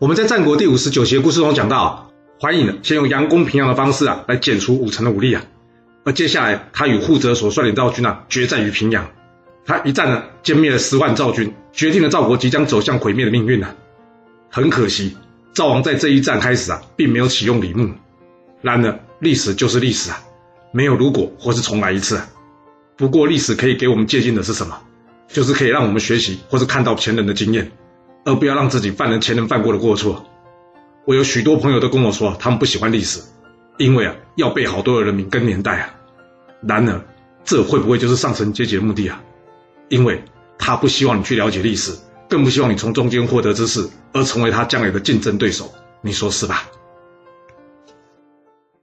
我们在战国第五十九节故事中讲到，桓颖呢先用佯攻平阳的方式啊，来剪除武臣的武力啊。而接下来，他与护泽所率领赵军啊，决战于平阳。他一战呢，歼灭了十万赵军，决定了赵国即将走向毁灭的命运呢。很可惜，赵王在这一战开始啊，并没有启用李牧。然而，历史就是历史啊，没有如果或是重来一次。不过，历史可以给我们借鉴的是什么？就是可以让我们学习或是看到前人的经验，而不要让自己犯了前人犯过的过错。我有许多朋友都跟我说，他们不喜欢历史，因为啊，要背好多的人名跟年代啊。然而，这会不会就是上层阶级的目的啊？因为他不希望你去了解历史，更不希望你从中间获得知识，而成为他将来的竞争对手。你说是吧？